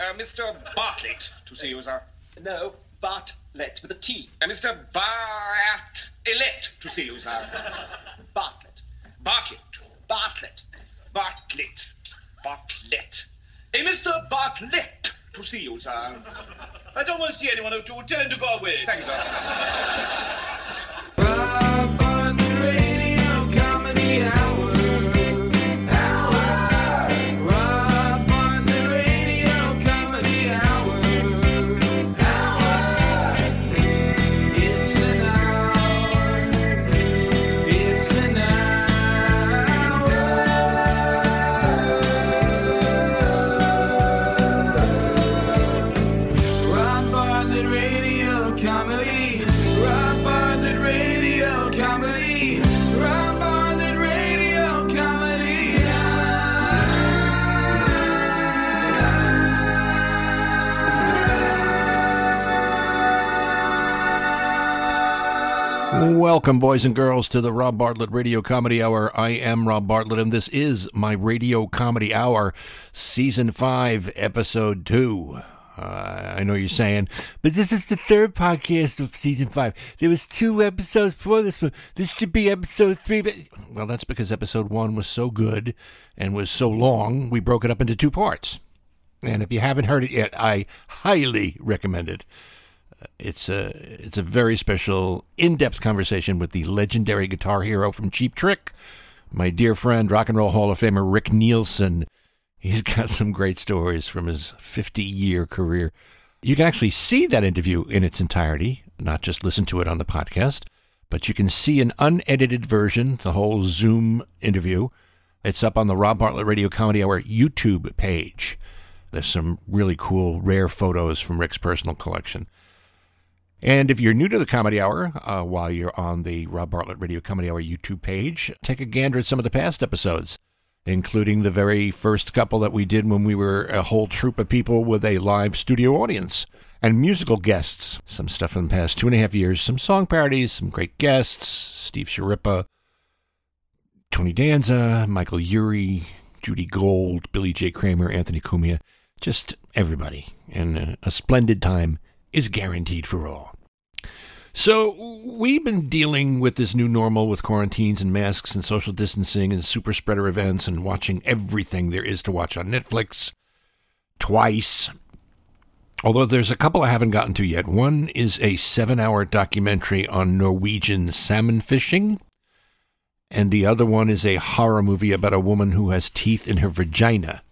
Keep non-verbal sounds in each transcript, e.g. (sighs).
Uh, Mr. Bartlett, to see you, sir. No, Bartlett with a T. Uh, Mr. Bartlett, to see you, sir. (laughs) Bartlett. Bartlett. Bartlett. Bartlett. Bartlett. A Mr. Bartlett, to see you, sir. I don't want to see anyone. Tell him to go away. Thank you, sir. (laughs) Welcome, boys and girls, to the Rob Bartlett Radio Comedy Hour. I am Rob Bartlett, and this is my Radio Comedy Hour, Season 5, Episode 2. Uh, I know you're saying, but this is the third podcast of Season 5. There was two episodes before this one. This should be Episode 3. But... Well, that's because Episode 1 was so good and was so long, we broke it up into two parts. And if you haven't heard it yet, I highly recommend it. It's a it's a very special, in-depth conversation with the legendary guitar hero from Cheap Trick, my dear friend, Rock and Roll Hall of Famer Rick Nielsen. He's (laughs) got some great stories from his 50-year career. You can actually see that interview in its entirety, not just listen to it on the podcast, but you can see an unedited version, the whole Zoom interview. It's up on the Rob Bartlett Radio Comedy Hour YouTube page. There's some really cool, rare photos from Rick's personal collection. And if you're new to the Comedy Hour, uh, while you're on the Rob Bartlett Radio Comedy Hour YouTube page, take a gander at some of the past episodes, including the very first couple that we did when we were a whole troupe of people with a live studio audience and musical guests. Some stuff in the past two and a half years, some song parodies, some great guests Steve Schirripa, Tony Danza, Michael Urie, Judy Gold, Billy J. Kramer, Anthony Cumia, just everybody. And a splendid time is guaranteed for all. So, we've been dealing with this new normal with quarantines and masks and social distancing and super spreader events and watching everything there is to watch on Netflix twice. Although there's a couple I haven't gotten to yet. One is a seven hour documentary on Norwegian salmon fishing, and the other one is a horror movie about a woman who has teeth in her vagina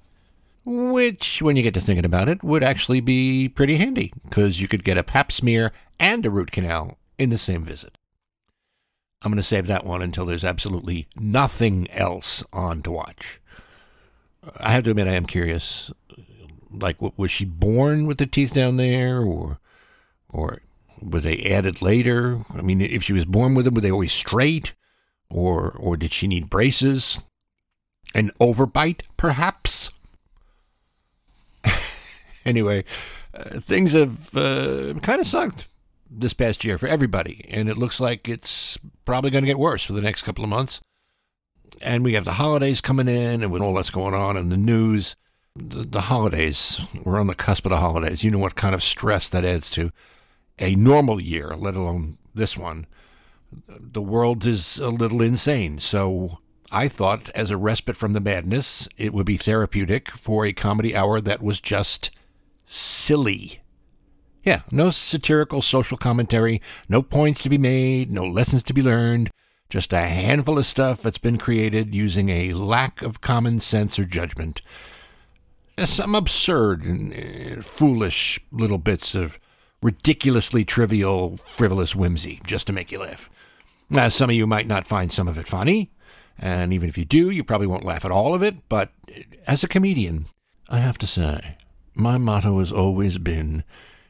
which, when you get to thinking about it, would actually be pretty handy because you could get a pap smear and a root canal in the same visit. I'm going to save that one until there's absolutely nothing else on to watch. I have to admit, I am curious. Like, was she born with the teeth down there, or, or were they added later? I mean, if she was born with them, were they always straight, or, or did she need braces? An overbite, perhaps? Anyway, uh, things have uh, kind of sucked this past year for everybody, and it looks like it's probably going to get worse for the next couple of months. And we have the holidays coming in, and with all that's going on in the news, the, the holidays, we're on the cusp of the holidays. You know what kind of stress that adds to a normal year, let alone this one. The world is a little insane, so I thought, as a respite from the madness, it would be therapeutic for a comedy hour that was just silly. Yeah, no satirical social commentary, no points to be made, no lessons to be learned, just a handful of stuff that's been created using a lack of common sense or judgment. Some absurd and uh, foolish little bits of ridiculously trivial, frivolous whimsy just to make you laugh. Now, some of you might not find some of it funny, and even if you do, you probably won't laugh at all of it, but as a comedian, I have to say, my motto has always been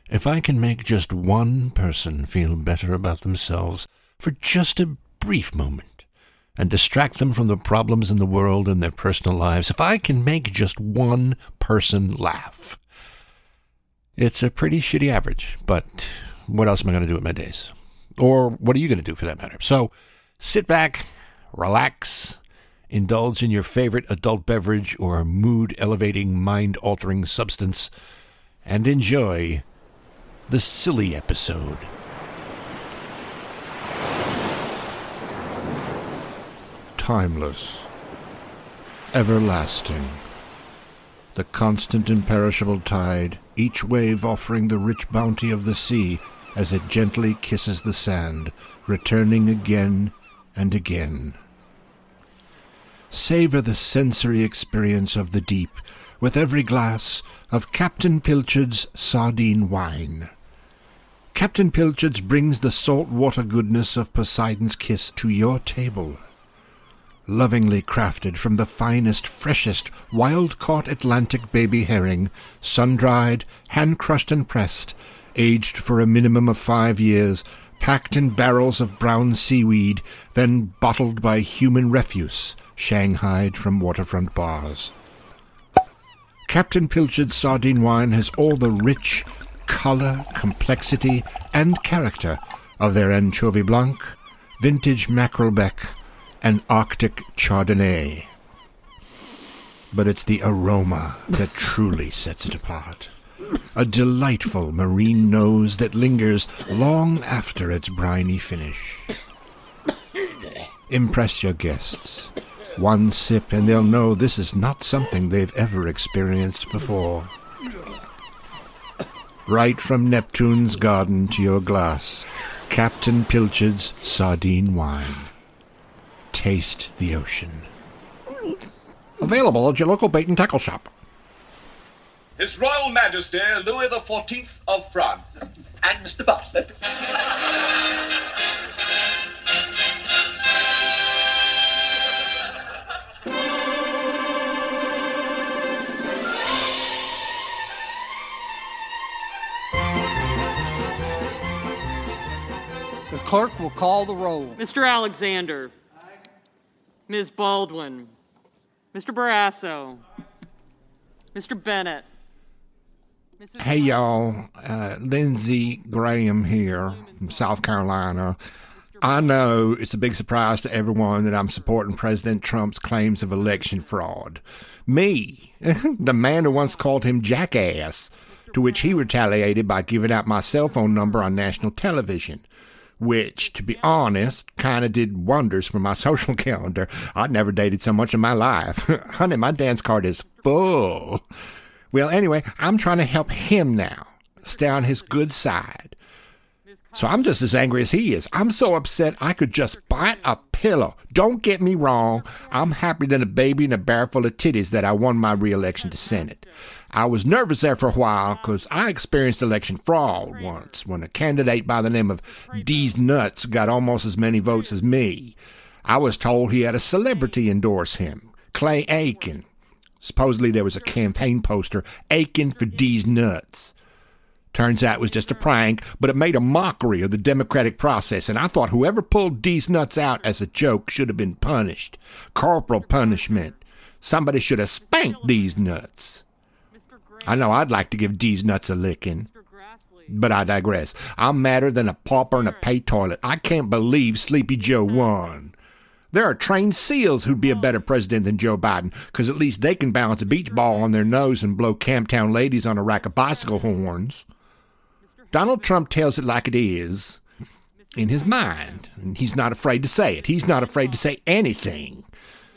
if I can make just one person feel better about themselves for just a brief moment and distract them from the problems in the world and their personal lives, if I can make just one person laugh, it's a pretty shitty average, but what else am I going to do with my days? Or what are you going to do for that matter? So sit back, relax, indulge in your favorite adult beverage or mood elevating, mind altering substance. and enjoy the silly episode. Timeless, everlasting, the constant imperishable tide, each wave offering the rich bounty of the sea as it gently kisses the sand, returning again and again. Savor the sensory experience of the deep with every glass of Captain Pilchard's sardine wine. Captain Pilchard's brings the salt water goodness of Poseidon's kiss to your table. Lovingly crafted from the finest, freshest, wild caught Atlantic baby herring, sun dried, hand crushed and pressed, aged for a minimum of five years, packed in barrels of brown seaweed, then bottled by human refuse, shanghaied from waterfront bars. Captain Pilchard's sardine wine has all the rich color, complexity, and character of their anchovy blanc, vintage mackerel bec, and arctic chardonnay. But it's the aroma that truly sets it apart. A delightful marine nose that lingers long after its briny finish. Impress your guests. One sip and they'll know this is not something they've ever experienced before. Right from Neptune's garden to your glass, Captain Pilchard's sardine wine. Taste the ocean. Available at your local bait and tackle shop. His Royal Majesty Louis the Fourteenth of France. And Mr. Bartlett. The clerk will call the roll. Mr. Alexander. Ms. Baldwin. Mr. Barrasso. Mr. Bennett. Hey y'all, uh, Lindsey Graham here from South Carolina. I know it's a big surprise to everyone that I'm supporting President Trump's claims of election fraud. Me, (laughs) the man who once called him jackass, to which he retaliated by giving out my cell phone number on national television. Which, to be honest, kind of did wonders for my (laughs) social calendar. I'd never dated so much in my life. (laughs) Honey, my dance card is full. Well, anyway, I'm trying to help him now. Stay on his good side. So I'm just as angry as he is. I'm so upset I could just bite a pillow. Don't get me wrong. I'm happier than a baby in a barrel full of titties that I won my reelection to Senate. I was nervous there for a while because I experienced election fraud once when a candidate by the name of Deez Nuts got almost as many votes as me. I was told he had a celebrity endorse him, Clay Aiken. Supposedly there was a campaign poster, aching for Deez Nuts. Turns out it was just a prank, but it made a mockery of the democratic process, and I thought whoever pulled D's nuts out as a joke should have been punished. Corporal punishment. Somebody should have spanked D's nuts. I know I'd like to give D's nuts a licking. But I digress. I'm madder than a pauper in a pay toilet. I can't believe Sleepy Joe won. There are trained SEALs who'd be a better president than Joe Biden, 'cause at least they can balance a beach ball on their nose and blow Camptown ladies on a rack of bicycle horns. Donald Trump tells it like it is in his mind, and he's not afraid to say it. He's not afraid to say anything.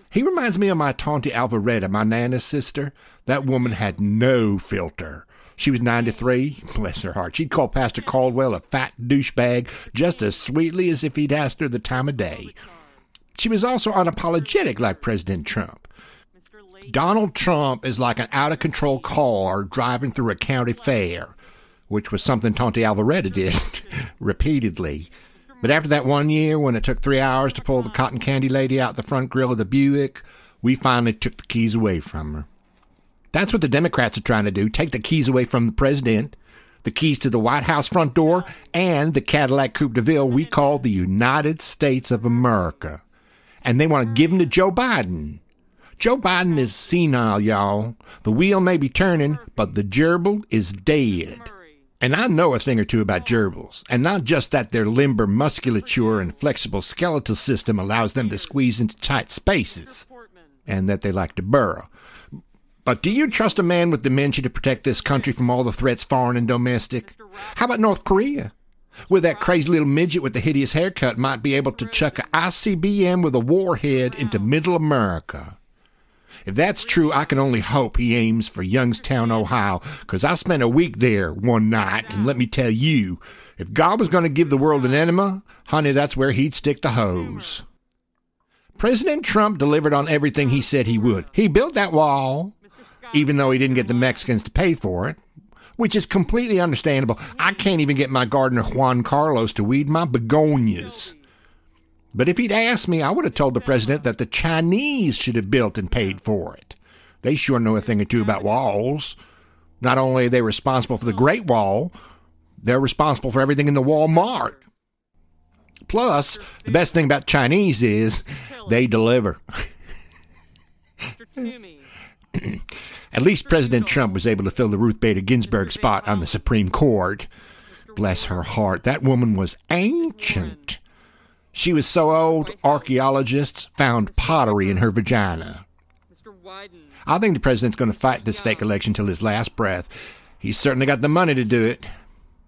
He reminds me of my Tante Alvaretta, my Nana's sister. That woman had no filter. She was 93. Bless her heart. She'd call Pastor Caldwell a fat douchebag just as sweetly as if he'd asked her the time of day. She was also unapologetic like President Trump. Donald Trump is like an out of control car driving through a county fair, which was something Tante Alvaretta did (laughs) repeatedly. But after that one year, when it took three hours to pull the cotton candy lady out the front grill of the Buick, we finally took the keys away from her. That's what the Democrats are trying to do take the keys away from the president, the keys to the White House front door, and the Cadillac Coupe de Ville we call the United States of America. And they want to give them to Joe Biden. Joe Biden is senile, y'all. The wheel may be turning, but the gerbil is dead. And I know a thing or two about gerbils, and not just that their limber musculature and flexible skeletal system allows them to squeeze into tight spaces, and that they like to burrow. But do you trust a man with dementia to protect this country from all the threats, foreign and domestic? How about North Korea? Where that crazy little midget with the hideous haircut might be able to chuck a ICBM with a warhead into middle America. If that's true, I can only hope he aims for Youngstown, Ohio, 'cause I spent a week there one night, and let me tell you, if God was going to give the world an enema, honey, that's where he'd stick the hose. President Trump delivered on everything he said he would. He built that wall, even though he didn't get the Mexicans to pay for it, which is completely understandable. I can't even get my gardener Juan Carlos to weed my begonias. But if he'd asked me, I would have told the president that the Chinese should have built and paid for it. They sure know a thing or two about walls. Not only are they responsible for the Great Wall, they're responsible for everything in the Walmart. Plus, the best thing about Chinese is they deliver. (clears throat) At least President Trump was able to fill the Ruth Bader Ginsburg spot on the Supreme Court. Bless her heart, that woman was ancient. She was so old, archaeologists found pottery in her vagina. I think the president's going to fight this fake election till his last breath. He's certainly got the money to do it.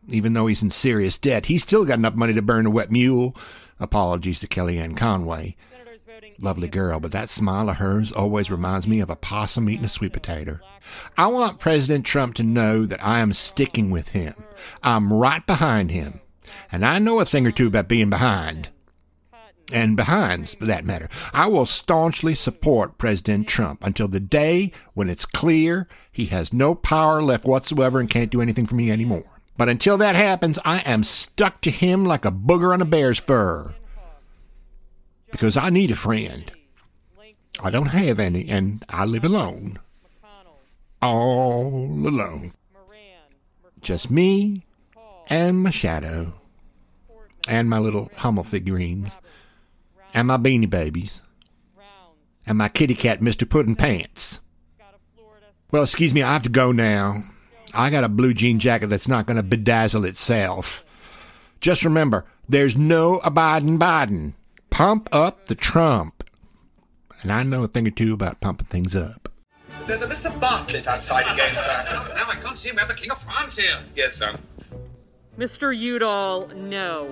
Even though he's in serious debt, he's still got enough money to burn a wet mule. Apologies to Kellyanne Conway. Lovely girl, but that smile of hers always reminds me of a possum eating a sweet potato. I want President Trump to know that I am sticking with him. I'm right behind him. And I know a thing or two about being behind. And behinds, for that matter. I will staunchly support President Trump until the day when it's clear he has no power left whatsoever and can't do anything for me anymore. But until that happens, I am stuck to him like a booger on a bear's fur. Because I need a friend. I don't have any, and I live alone. All alone. Just me and my shadow. And my little Hummel figurines. And my beanie babies. And my kitty cat, Mr. Puddin' Pants. Well, excuse me, I have to go now. I got a blue jean jacket that's not going to bedazzle itself. Just remember, there's no abiding Biden. Pump up the Trump. And I know a thing or two about pumping things up. There's a Mr. Bartlett outside again, sir. Now I can't see him. We have the King of France here. Yes, sir. Mr. Udall, no.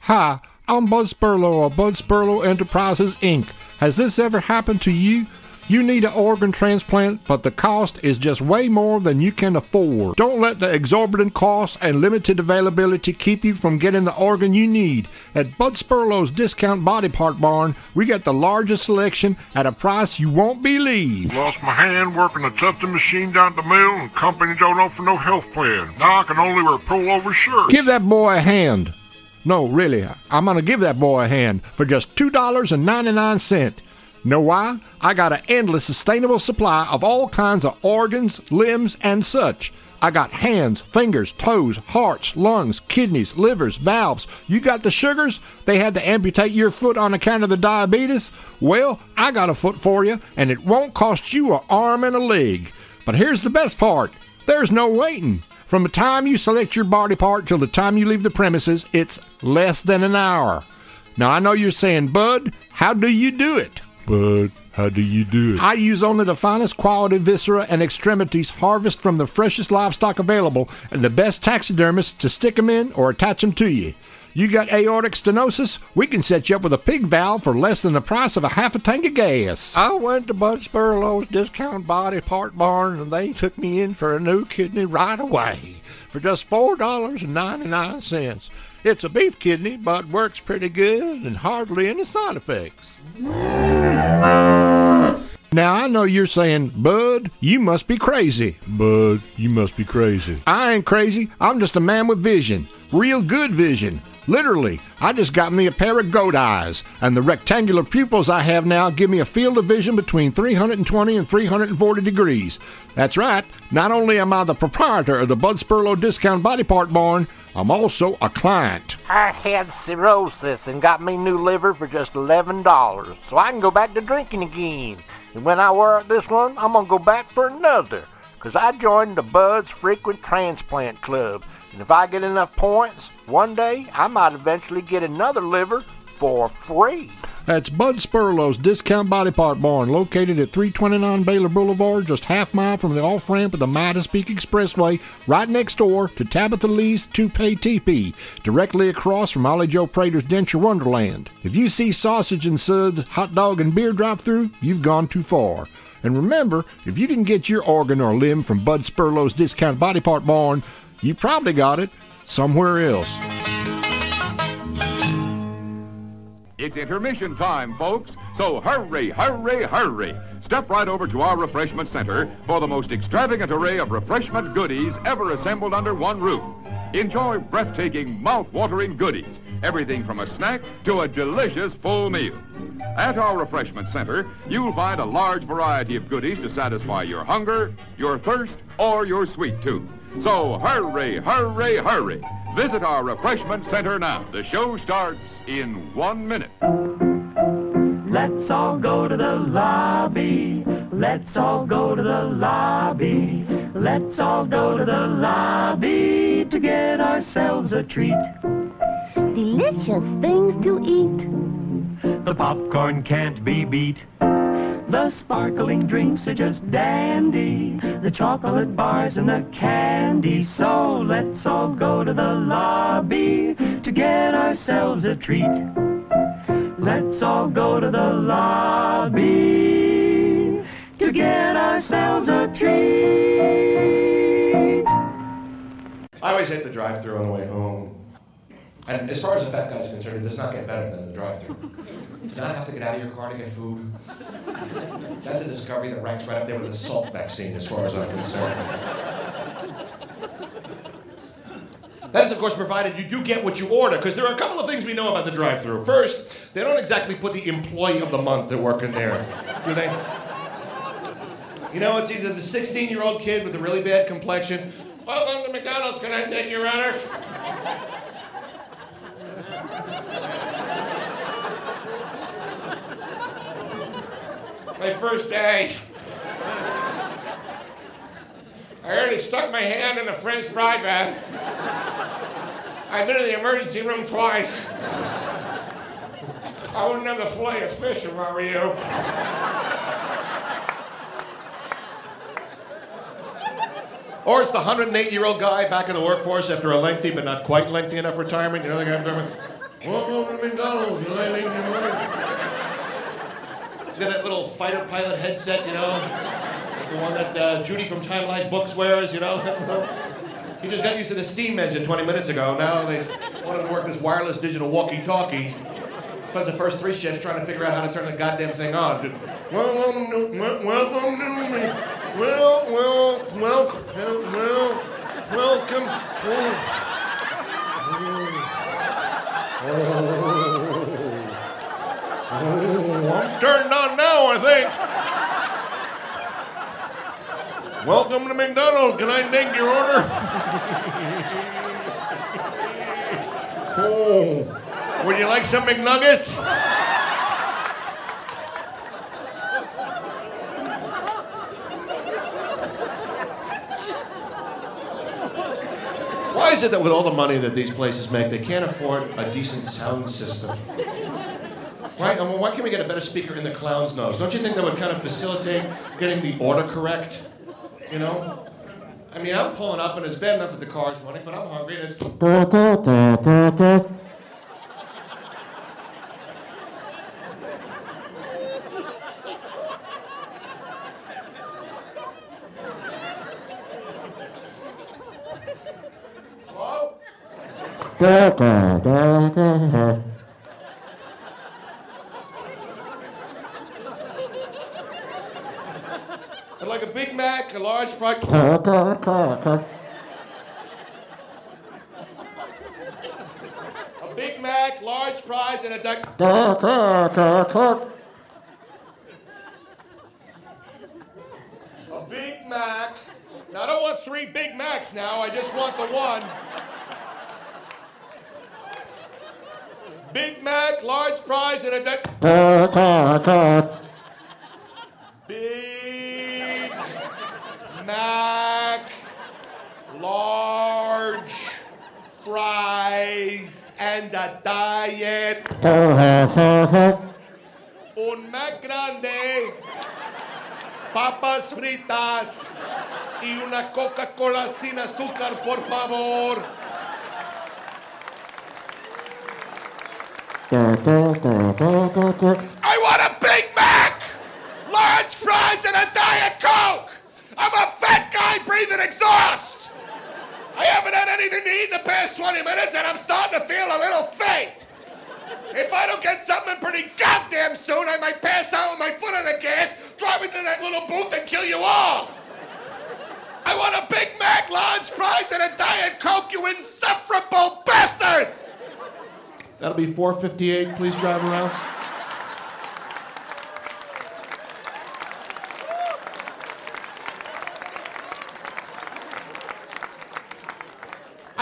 Hi, I'm Bud Spurlow of Bud Spurlow Enterprises, Inc. Has this ever happened to you? You need an organ transplant, but the cost is just way more than you can afford. Don't let the exorbitant costs and limited availability keep you from getting the organ you need. At Bud Spurlow's Discount Body Part Barn, we got the largest selection at a price you won't believe. Lost my hand working a tufting machine down at the mill, and company don't offer no health plan. Now I can only wear pullover shirts. Give that boy a hand. No, really, I'm going to give that boy a hand for just $2.99. Know why? I got an endless sustainable supply of all kinds of organs, limbs, and such. I got hands, fingers, toes, hearts, lungs, kidneys, livers, valves. You got the sugars? They had to amputate your foot on account of the diabetes? Well, I got a foot for you, and it won't cost you an arm and a leg. But here's the best part there's no waiting. From the time you select your body part till the time you leave the premises, it's less than an hour. Now, I know you're saying, Bud, how do you do it? Bud, how do you do it? I use only the finest quality viscera and extremities harvest from the freshest livestock available and the best taxidermists to stick 'em in or attach 'em to you. You got aortic stenosis? We can set you up with a pig valve for less than the price of a half a tank of gas. I went to Bud Spurlow's Discount Body Part Barn and they took me in for a new kidney right away for just $4.99. It's a beef kidney, but works pretty good and hardly any side effects. Now, I know you're saying, Bud, you must be crazy. Bud, you must be crazy. I ain't crazy. I'm just a man with vision. Real good vision. Literally, I just got me a pair of goat eyes, and the rectangular pupils I have now give me a field of vision between 320 and 340 degrees. That's right, not only am I the proprietor of the Bud Spurlow Discount Body Part Barn, I'm also a client. I had cirrhosis and got me new liver for just $11, so I can go back to drinking again. And when I wear out this one, I'm gonna go back for another. Cause I joined the Bud's Frequent Transplant Club, and if I get enough points, one day I might eventually get another liver for free. That's Bud Spurlow's Discount Body Part Barn, located at 329 Baylor Boulevard, just half mile from the off ramp of the Midas Peak Expressway, right next door to Tabitha Lee's Toupee Teepee, directly across from Ollie Joe Prater's Denture Wonderland. If you see sausage and suds, hot dog and beer drive through, you've gone too far. And remember, if you didn't get your organ or limb from Bud Spurlow's Discount Body Part Barn, you probably got it somewhere else. It's intermission time, folks. So hurry, hurry, hurry. Step right over to our refreshment center for the most extravagant array of refreshment goodies ever assembled under one roof. Enjoy breathtaking, mouth-watering goodies. Everything from a snack to a delicious full meal. At our refreshment center, you'll find a large variety of goodies to satisfy your hunger, your thirst, or your sweet tooth. So hurry, hurry, hurry. Visit our refreshment center now. The show starts in one minute. Let's all go to the lobby. Let's all go to the lobby. Let's all go to the lobby to get ourselves a treat. Delicious things to eat. The popcorn can't be beat. The sparkling drinks are just dandy. The chocolate bars and the candy. So let's all go to the lobby to get ourselves a treat. Let's all go to the lobby to get ourselves a treat. I always hit the drive-through on the way home. And as far as the fat guy's concerned, it does not get better than the drive-through. to not have to get out of your car to get food. That's a discovery that ranks right up there with the Salk vaccine, as far as I'm concerned. That is, of course, provided you do get what you order, because there are a couple of things we know about the drive-through. First, they don't exactly put the employee of the month at work in there, do they? You know, it's either the 16-year-old kid with a really bad complexion. Welcome to McDonald's. Can I take your order? My first day. I already stuck my hand in a French fry vat. I've been in the emergency room twice. I wouldn't have the fillet of fish if I were you. Or it's the 108 year old guy back in the workforce after a lengthy but not quite lengthy enough retirement. You know the guy I'm talking about? Welcome to McDonald's. You know anything you He's got that little fighter pilot headset, you know? The one that uh, Judy from Time Life Books wears, you know? (laughs) he just got used to the steam engine 20 minutes ago. Now they want him to work this wireless digital walkie talkie. Spends the first three shifts trying to figure out how to turn the goddamn thing on. Just, welcome to, wel- welcome to me. Well, well, well, well, welcome I'm turned on now, I think. Welcome to McDonald's. Can I take your order? oh, would you like some McNuggets? Why is it that with all the money that these places make, they can't afford a decent sound system? Right? I mean, why can't we get a better speaker in the clown's nose? Don't you think that would kind of facilitate getting the order correct? You know? I mean, I'm pulling up and it's bad enough that the car's running, but I'm hungry and it's. I'd like a Big Mac, a large fry. A Big Mac, large fries, and a duck. A Big Mac. Now, I don't want three Big Macs now. I just want the one. Big Mac, large fries, and a duck. Un Mac grande, papas fritas y una Coca-Cola sin azúcar, por favor. I want a Big Mac, large fries, and a Diet Coke. I'm a fat guy breathing exhaust. Haven't had anything to eat in the past 20 minutes, and I'm starting to feel a little faint. If I don't get something pretty goddamn soon, I might pass out with my foot on the gas, drive into that little booth, and kill you all. I want a Big Mac, large fries, and a Diet Coke, you insufferable bastards! That'll be 458. Please drive around.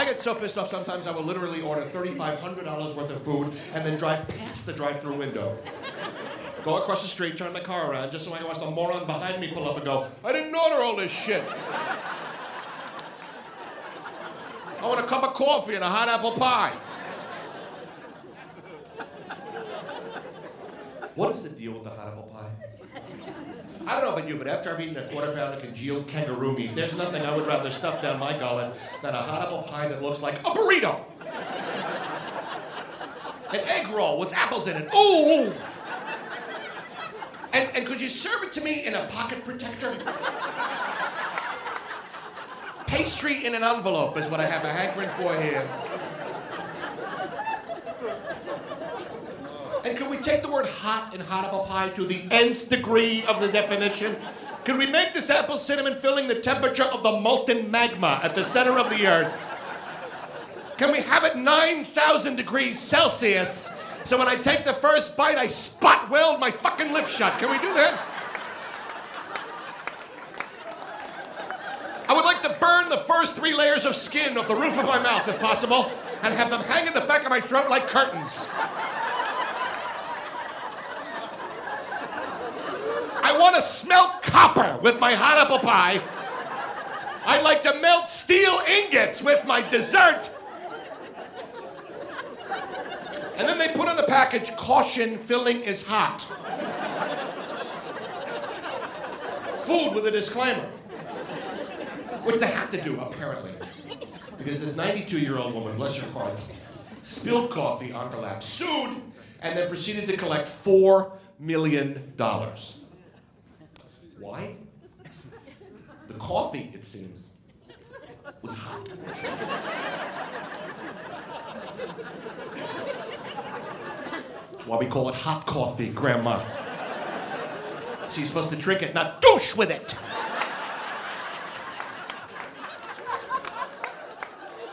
Get so pissed off sometimes I will literally order $3,500 worth of food and then drive past the drive through window. Go across the street, turn my car around just so I can watch the moron behind me pull up and go, I didn't order all this shit. I want a cup of coffee and a hot apple pie. What is the deal with the hot apple pie? I don't know about you, but after I've eaten a quarter pound of congealed kangaroo meat, there's nothing I would rather stuff down my gullet than a hot apple pie that looks like a burrito. An egg roll with apples in it. Ooh! And, and could you serve it to me in a pocket protector? Pastry in an envelope is what I have a hankering for here. And could we take the word hot in hot apple pie to the nth degree of the definition? Could we make this apple cinnamon filling the temperature of the molten magma at the center of the earth? Can we have it 9,000 degrees Celsius so when I take the first bite, I spot weld my fucking lips shut? Can we do that? I would like to burn the first three layers of skin off the roof of my mouth if possible and have them hang in the back of my throat like curtains. I want to smelt copper with my hot apple pie. I'd like to melt steel ingots with my dessert. And then they put on the package caution filling is hot. Food with a disclaimer. Which they have to do, apparently. Because this 92 year old woman, bless her heart, spilled coffee on her lap, sued, and then proceeded to collect $4 million. Why? The coffee, it seems, was hot. That's why we call it hot coffee, Grandma. You're supposed to drink it, not douche with it.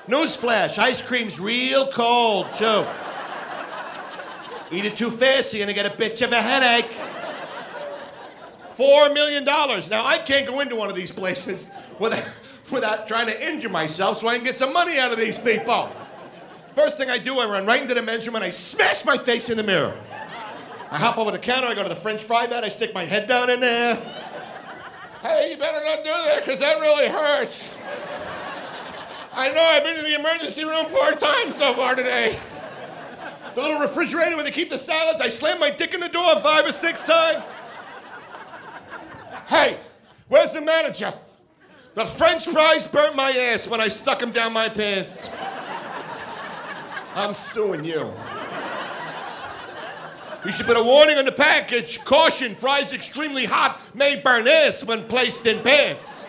Newsflash, ice cream's real cold, too. Eat it too fast, you're gonna get a bitch of a headache. Four million dollars. Now I can't go into one of these places (laughs) without, without trying to injure myself so I can get some money out of these people. First thing I do, I run right into the men's room and I smash my face in the mirror. I hop over the counter, I go to the French fry bed, I stick my head down in there. Hey, you better not do that, because that really hurts. I know I've been to the emergency room four times so far today. The little refrigerator where they keep the salads, I slam my dick in the door five or six times. Hey, where's the manager? The French fries burnt my ass when I stuck them down my pants. I'm suing you. You should put a warning on the package. Caution, fries extremely hot may burn ass when placed in pants.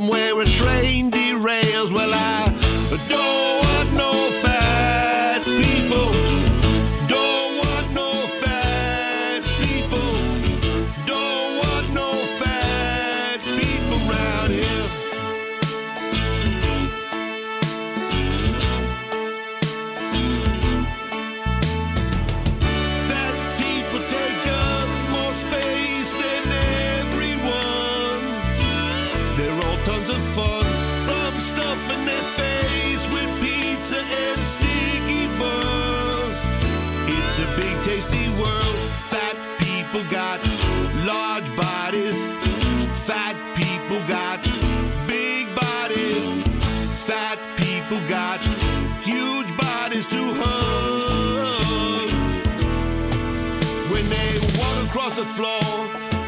Somewhere a train derails. Well, I don't A big, tasty world. Fat people got large bodies. Fat people got big bodies. Fat people got huge bodies to hug. When they walk across the floor,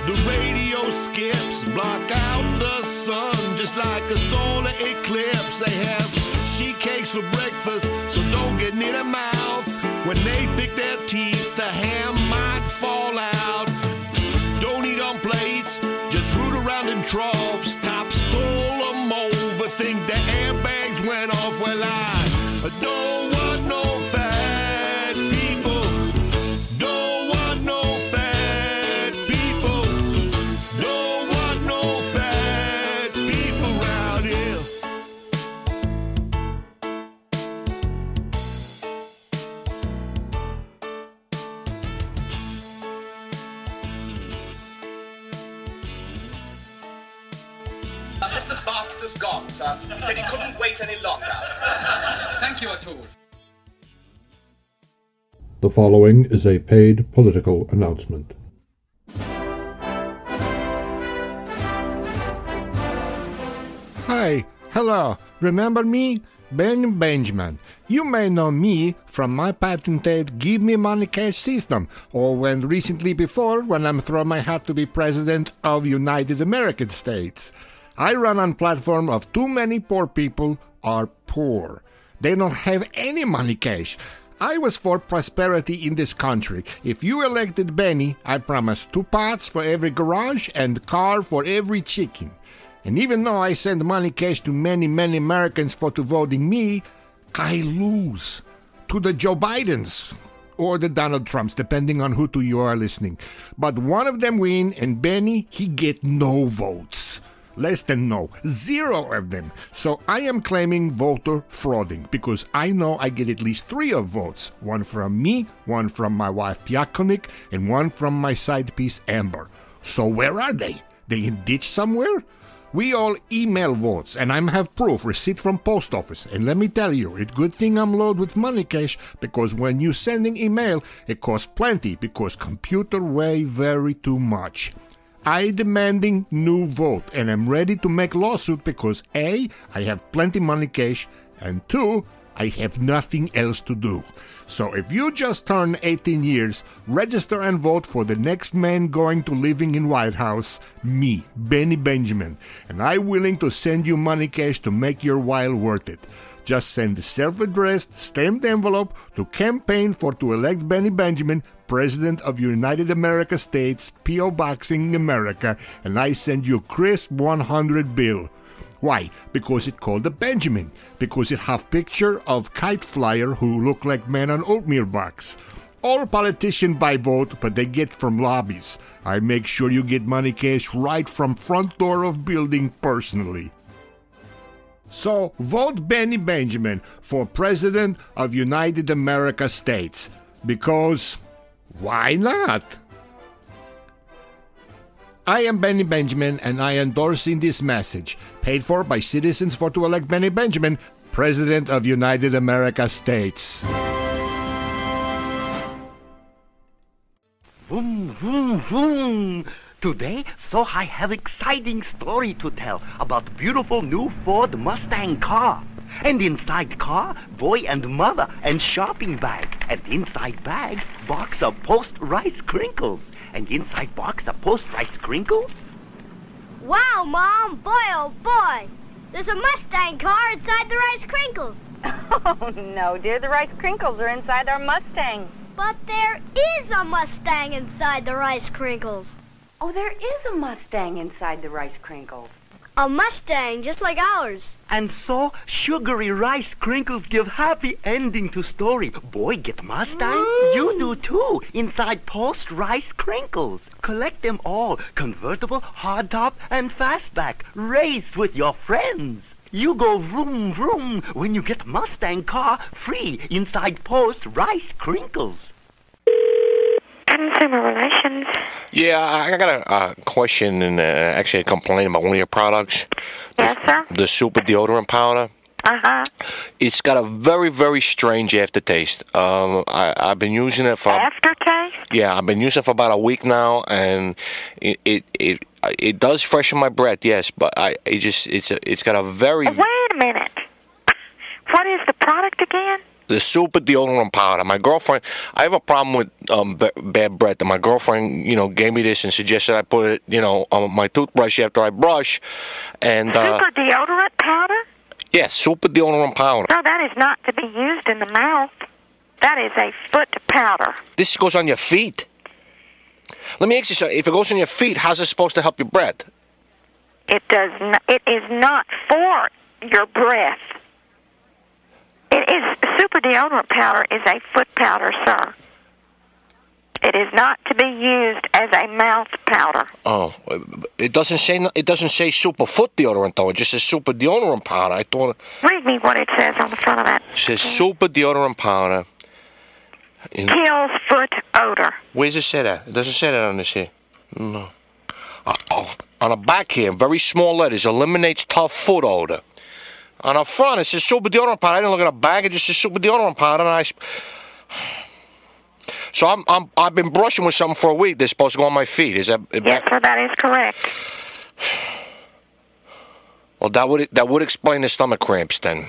the radio skips, block out the sun just like a solar eclipse. They have cakes for breakfast, so don't get near their mouth. When they pick their teeth, the ham might fall out. Don't eat on plates, just root around in troughs. Cops pull them over, think the airbags went off. Well, I don't Mr. Bartlett's gone, sir. He said he couldn't wait any longer. Thank you, Atul. The following is a paid political announcement. Hi, hello. Remember me? Ben Benjamin. You may know me from my patented Give Me Money Cash system, or when recently before when I'm throwing my hat to be president of United American States. I run on platform of too many poor people are poor. They don't have any money cash. I was for prosperity in this country. If you elected Benny, I promise two pots for every garage and car for every chicken. And even though I send money cash to many, many Americans for to voting me, I lose to the Joe Bidens or the Donald Trumps, depending on who to you are listening. But one of them win, and Benny he get no votes. Less than no, zero of them. So I am claiming voter frauding because I know I get at least three of votes. One from me, one from my wife Piakonik, and one from my side piece Amber. So where are they? They in ditch somewhere? We all email votes, and I have proof, receipt from post office. And let me tell you, it's good thing I'm loaded with money cash because when you sending email, it costs plenty because computer weigh very too much. I demanding new vote, and I'm ready to make lawsuit because a I have plenty money cash, and two I have nothing else to do. So if you just turn 18 years, register and vote for the next man going to living in White House, me, Benny Benjamin, and I willing to send you money cash to make your while worth it. Just send the self-addressed stamped envelope to campaign for to elect Benny Benjamin President of United America States, P.O. Boxing America, and I send you crisp 100 bill. Why? Because it called a Benjamin. Because it have picture of kite flyer who look like man on oatmeal box. All politician buy vote, but they get from lobbies. I make sure you get money cash right from front door of building personally. So vote Benny Benjamin for President of United America States. Because why not? I am Benny Benjamin and I endorsing this message, paid for by citizens for to elect Benny Benjamin, President of United America States. Vroom, vroom, vroom. Today, so I have exciting story to tell about beautiful new Ford Mustang car. And inside car, boy and mother and shopping bag. And inside bag, box of post rice krinkles. And inside box of post rice krinkles, Wow, Mom! Boy, oh boy! There's a Mustang car inside the Rice Krinkles. (laughs) Oh, no, dear. The Rice Krinkles are inside our Mustang. But there is a Mustang inside the Rice Krinkles. Oh, there is a Mustang inside the Rice Krinkles. A Mustang just like ours. and so sugary rice krinkles give happy ending to story. Boy get Mustang, mm. you do too. Inside post rice krinkles. Collect them all. Convertible, hardtop, and fastback. Race with your friends. You go vroom vroom when you get Mustang car free inside post rice krinkles. Consumer Relations. Yeah, I got a uh, question and uh, actually a complaint about one of your products. Yes, sir. The super deodorant powder. Uh huh. It's got a very, very strange aftertaste. Um, I, I've been using it for Aftertaste? yeah, I've been using it for about a week now, and it it it, it does freshen my breath, yes, but I it just it's a, it's got a very Wait a minute. What is the product again? The super deodorant powder. My girlfriend, I have a problem with um, b- bad breath, and my girlfriend, you know, gave me this and suggested I put it, you know, on my toothbrush after I brush, and uh, Super deodorant powder? yeah, super deodorant powder. No, that is not to be used in the mouth. That is a foot powder. This goes on your feet. Let me ask you something. If it goes on your feet, how's it supposed to help your breath? It does. Not, it is not for your breath. It is super deodorant powder is a foot powder, sir. It is not to be used as a mouth powder. Oh, it doesn't say it doesn't say super foot deodorant though. It just says super deodorant powder. I thought Read me what it says on the front of that. it says super deodorant powder. In- Kills foot odor. Where does it say that? It doesn't say that on this here. No. Uh, oh, on the back here, very small letters, eliminates tough foot odor. On the front, it says super deodorant powder. I didn't look at the bag, It just says super deodorant powder, and I. sp- (sighs) So I'm, I'm I've been brushing with something for a week. They're supposed to go on my feet. Is that? Yes, sir, that is correct. Well, that would that would explain the stomach cramps then.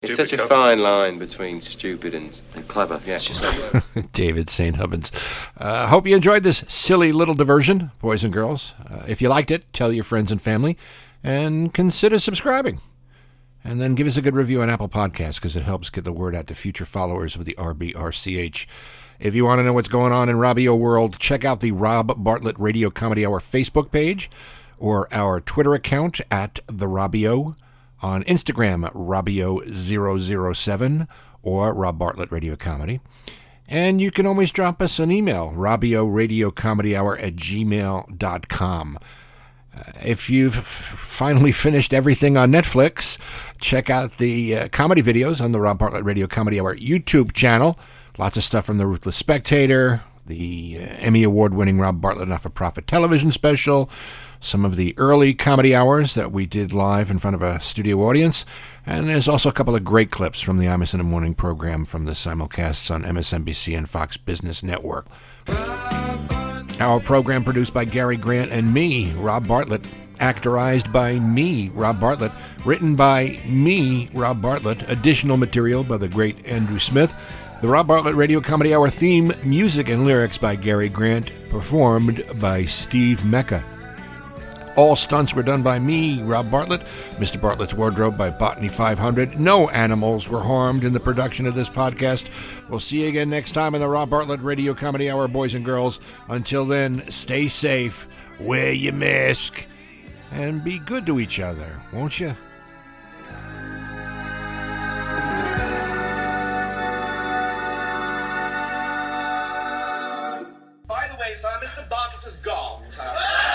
It's such a fine line between stupid and, and clever. Yeah, it's (laughs) David St. Hubbins. Uh, hope you enjoyed this silly little diversion, boys and girls. Uh, if you liked it, tell your friends and family, and consider subscribing. And then give us a good review on Apple Podcasts because it helps get the word out to future followers of the RBRCH. If you want to know what's going on in Robio world, check out the Rob Bartlett Radio Comedy Hour Facebook page or our Twitter account at the Robio, on Instagram Robbio007 or Rob Bartlett Radio Comedy. And you can always drop us an email, robbioradiocomedyhour at gmail.com. If you've finally finished everything on Netflix, check out the uh, comedy videos on the Rob Bartlett Radio Comedy Hour YouTube channel. Lots of stuff from The Ruthless Spectator, the uh, Emmy Award winning Rob Bartlett Not for Profit television special, some of the early comedy hours that we did live in front of a studio audience, and there's also a couple of great clips from the Imus in Morning program from the simulcasts on MSNBC and Fox Business Network. Our program produced by Gary Grant and me, Rob Bartlett. Actorized by me, Rob Bartlett. Written by me, Rob Bartlett. Additional material by the great Andrew Smith. The Rob Bartlett Radio Comedy Hour theme, music and lyrics by Gary Grant. Performed by Steve Mecca. All stunts were done by me, Rob Bartlett. Mr. Bartlett's wardrobe by Botany 500. No animals were harmed in the production of this podcast. We'll see you again next time on the Rob Bartlett Radio Comedy Hour, boys and girls. Until then, stay safe, wear your mask, and be good to each other, won't you? By the way, sir, Mr. Bartlett has gone, sir.